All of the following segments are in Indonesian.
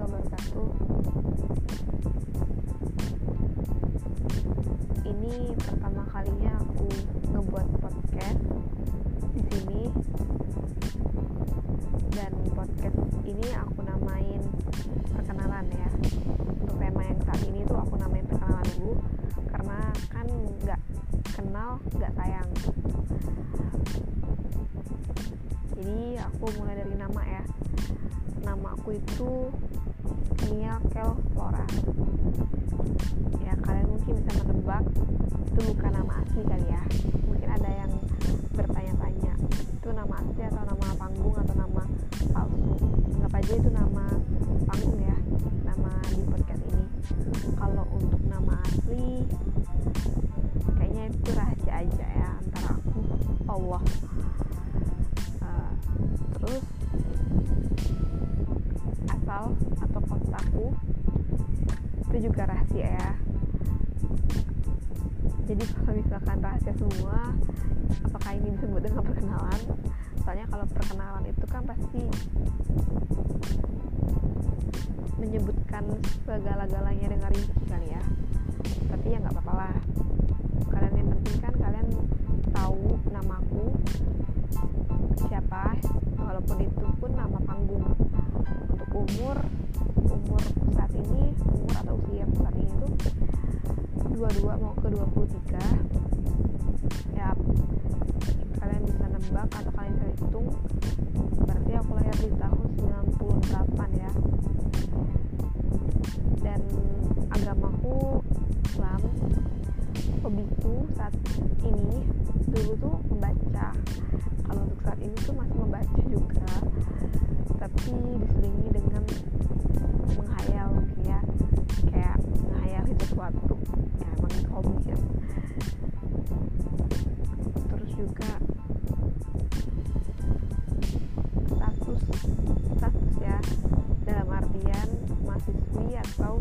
nomor satu. Ini pertama kalinya aku ngebuat podcast di sini. Dan podcast ini aku namain perkenalan ya. Untuk tema yang saat ini tuh aku namain perkenalan dulu karena kan nggak kenal nggak sayang. Jadi aku mulai dari nama ya nama aku itu Nia Kel Flora ya kalian mungkin bisa menebak itu bukan nama asli kali ya. Mungkin ada yang bertanya-tanya itu nama asli atau nama panggung atau nama palsu? Anggap aja itu nama panggung ya nama di podcast ini. Kalau untuk nama asli kayaknya itu rahasia aja ya antara aku. Allah asal atau kotaku itu juga rahasia ya. Jadi kalau misalkan rahasia semua apakah ini disebut dengan perkenalan? Soalnya kalau perkenalan itu kan pasti menyebutkan segala-galanya dengan rinci kali ya. Tapi ya nggak apa-apa lah. Kalian yang penting kan kalian tahu namaku siapa walaupun itu pun nama panggung untuk umur umur saat ini umur atau usia saat ini tuh 22 mau ke 23 ya kalian bisa nebak atau kalian bisa hitung. Berarti aku lahir di tahun 98 ya. Dan agamaku Islam. Hobiku saat ini dulu tuh membaca. Kalau untuk saat ini tuh masih membaca juga. Tapi juga status status ya dalam artian mahasiswi atau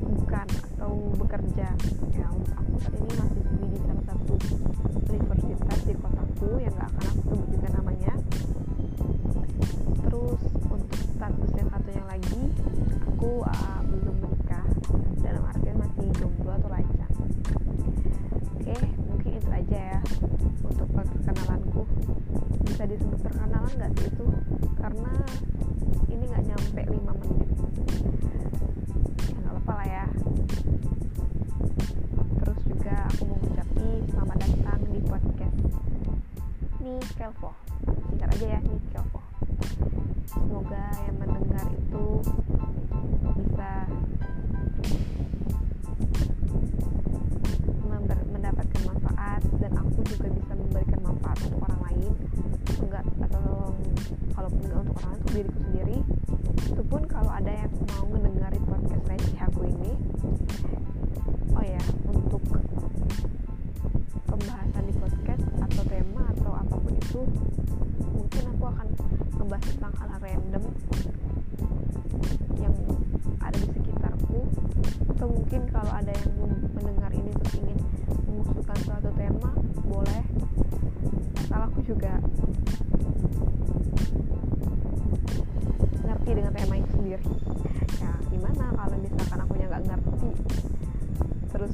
bukan atau bekerja. Ya aku saat ini mahasiswi di salah satu universitas di kotaku yang gak akan aku sebut juga namanya. Terus untuk status yang satunya lagi aku uh, perkenalan nggak sih itu karena ini nggak nyampe 5 menit. Ya nggak apa-apa lah ya. Terus juga aku mau selamat datang di podcast nih Kelvo singkat aja ya nih Kelvo semoga yang mendengar itu diriku sendiri. Itu pun kalau ada yang mau mendengarin podcast receh aku ini oh ya untuk pembahasan di podcast atau tema atau apa pun itu mungkin aku akan membahas tentang hal-hal random yang ada di sekitarku. Atau mungkin kalau ada yang mendengar ini terus ingin mengusulkan suatu tema boleh. Asal aku juga ya gimana kalau misalkan aku nggak ngerti? Terus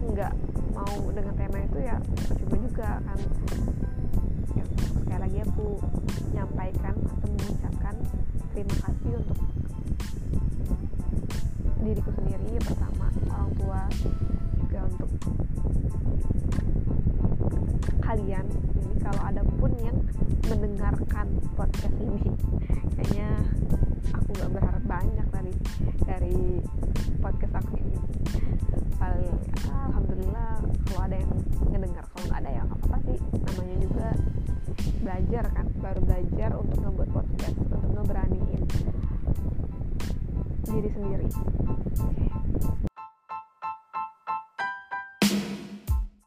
nggak mau dengan tema itu ya percuma juga kan. Ya, sekali lagi aku menyampaikan atau mengucapkan terima kasih untuk diriku sendiri pertama orang tua juga untuk kalian. Jadi kalau ada pun mendengarkan podcast ini. Kayaknya aku gak berharap banyak dari dari podcast aku ini. Paling ah, alhamdulillah kalau ada yang ngedengar kalau nggak ada ya nggak apa-apa sih. Namanya juga belajar kan baru belajar untuk ngebuat podcast untuk ngeberaniin diri sendiri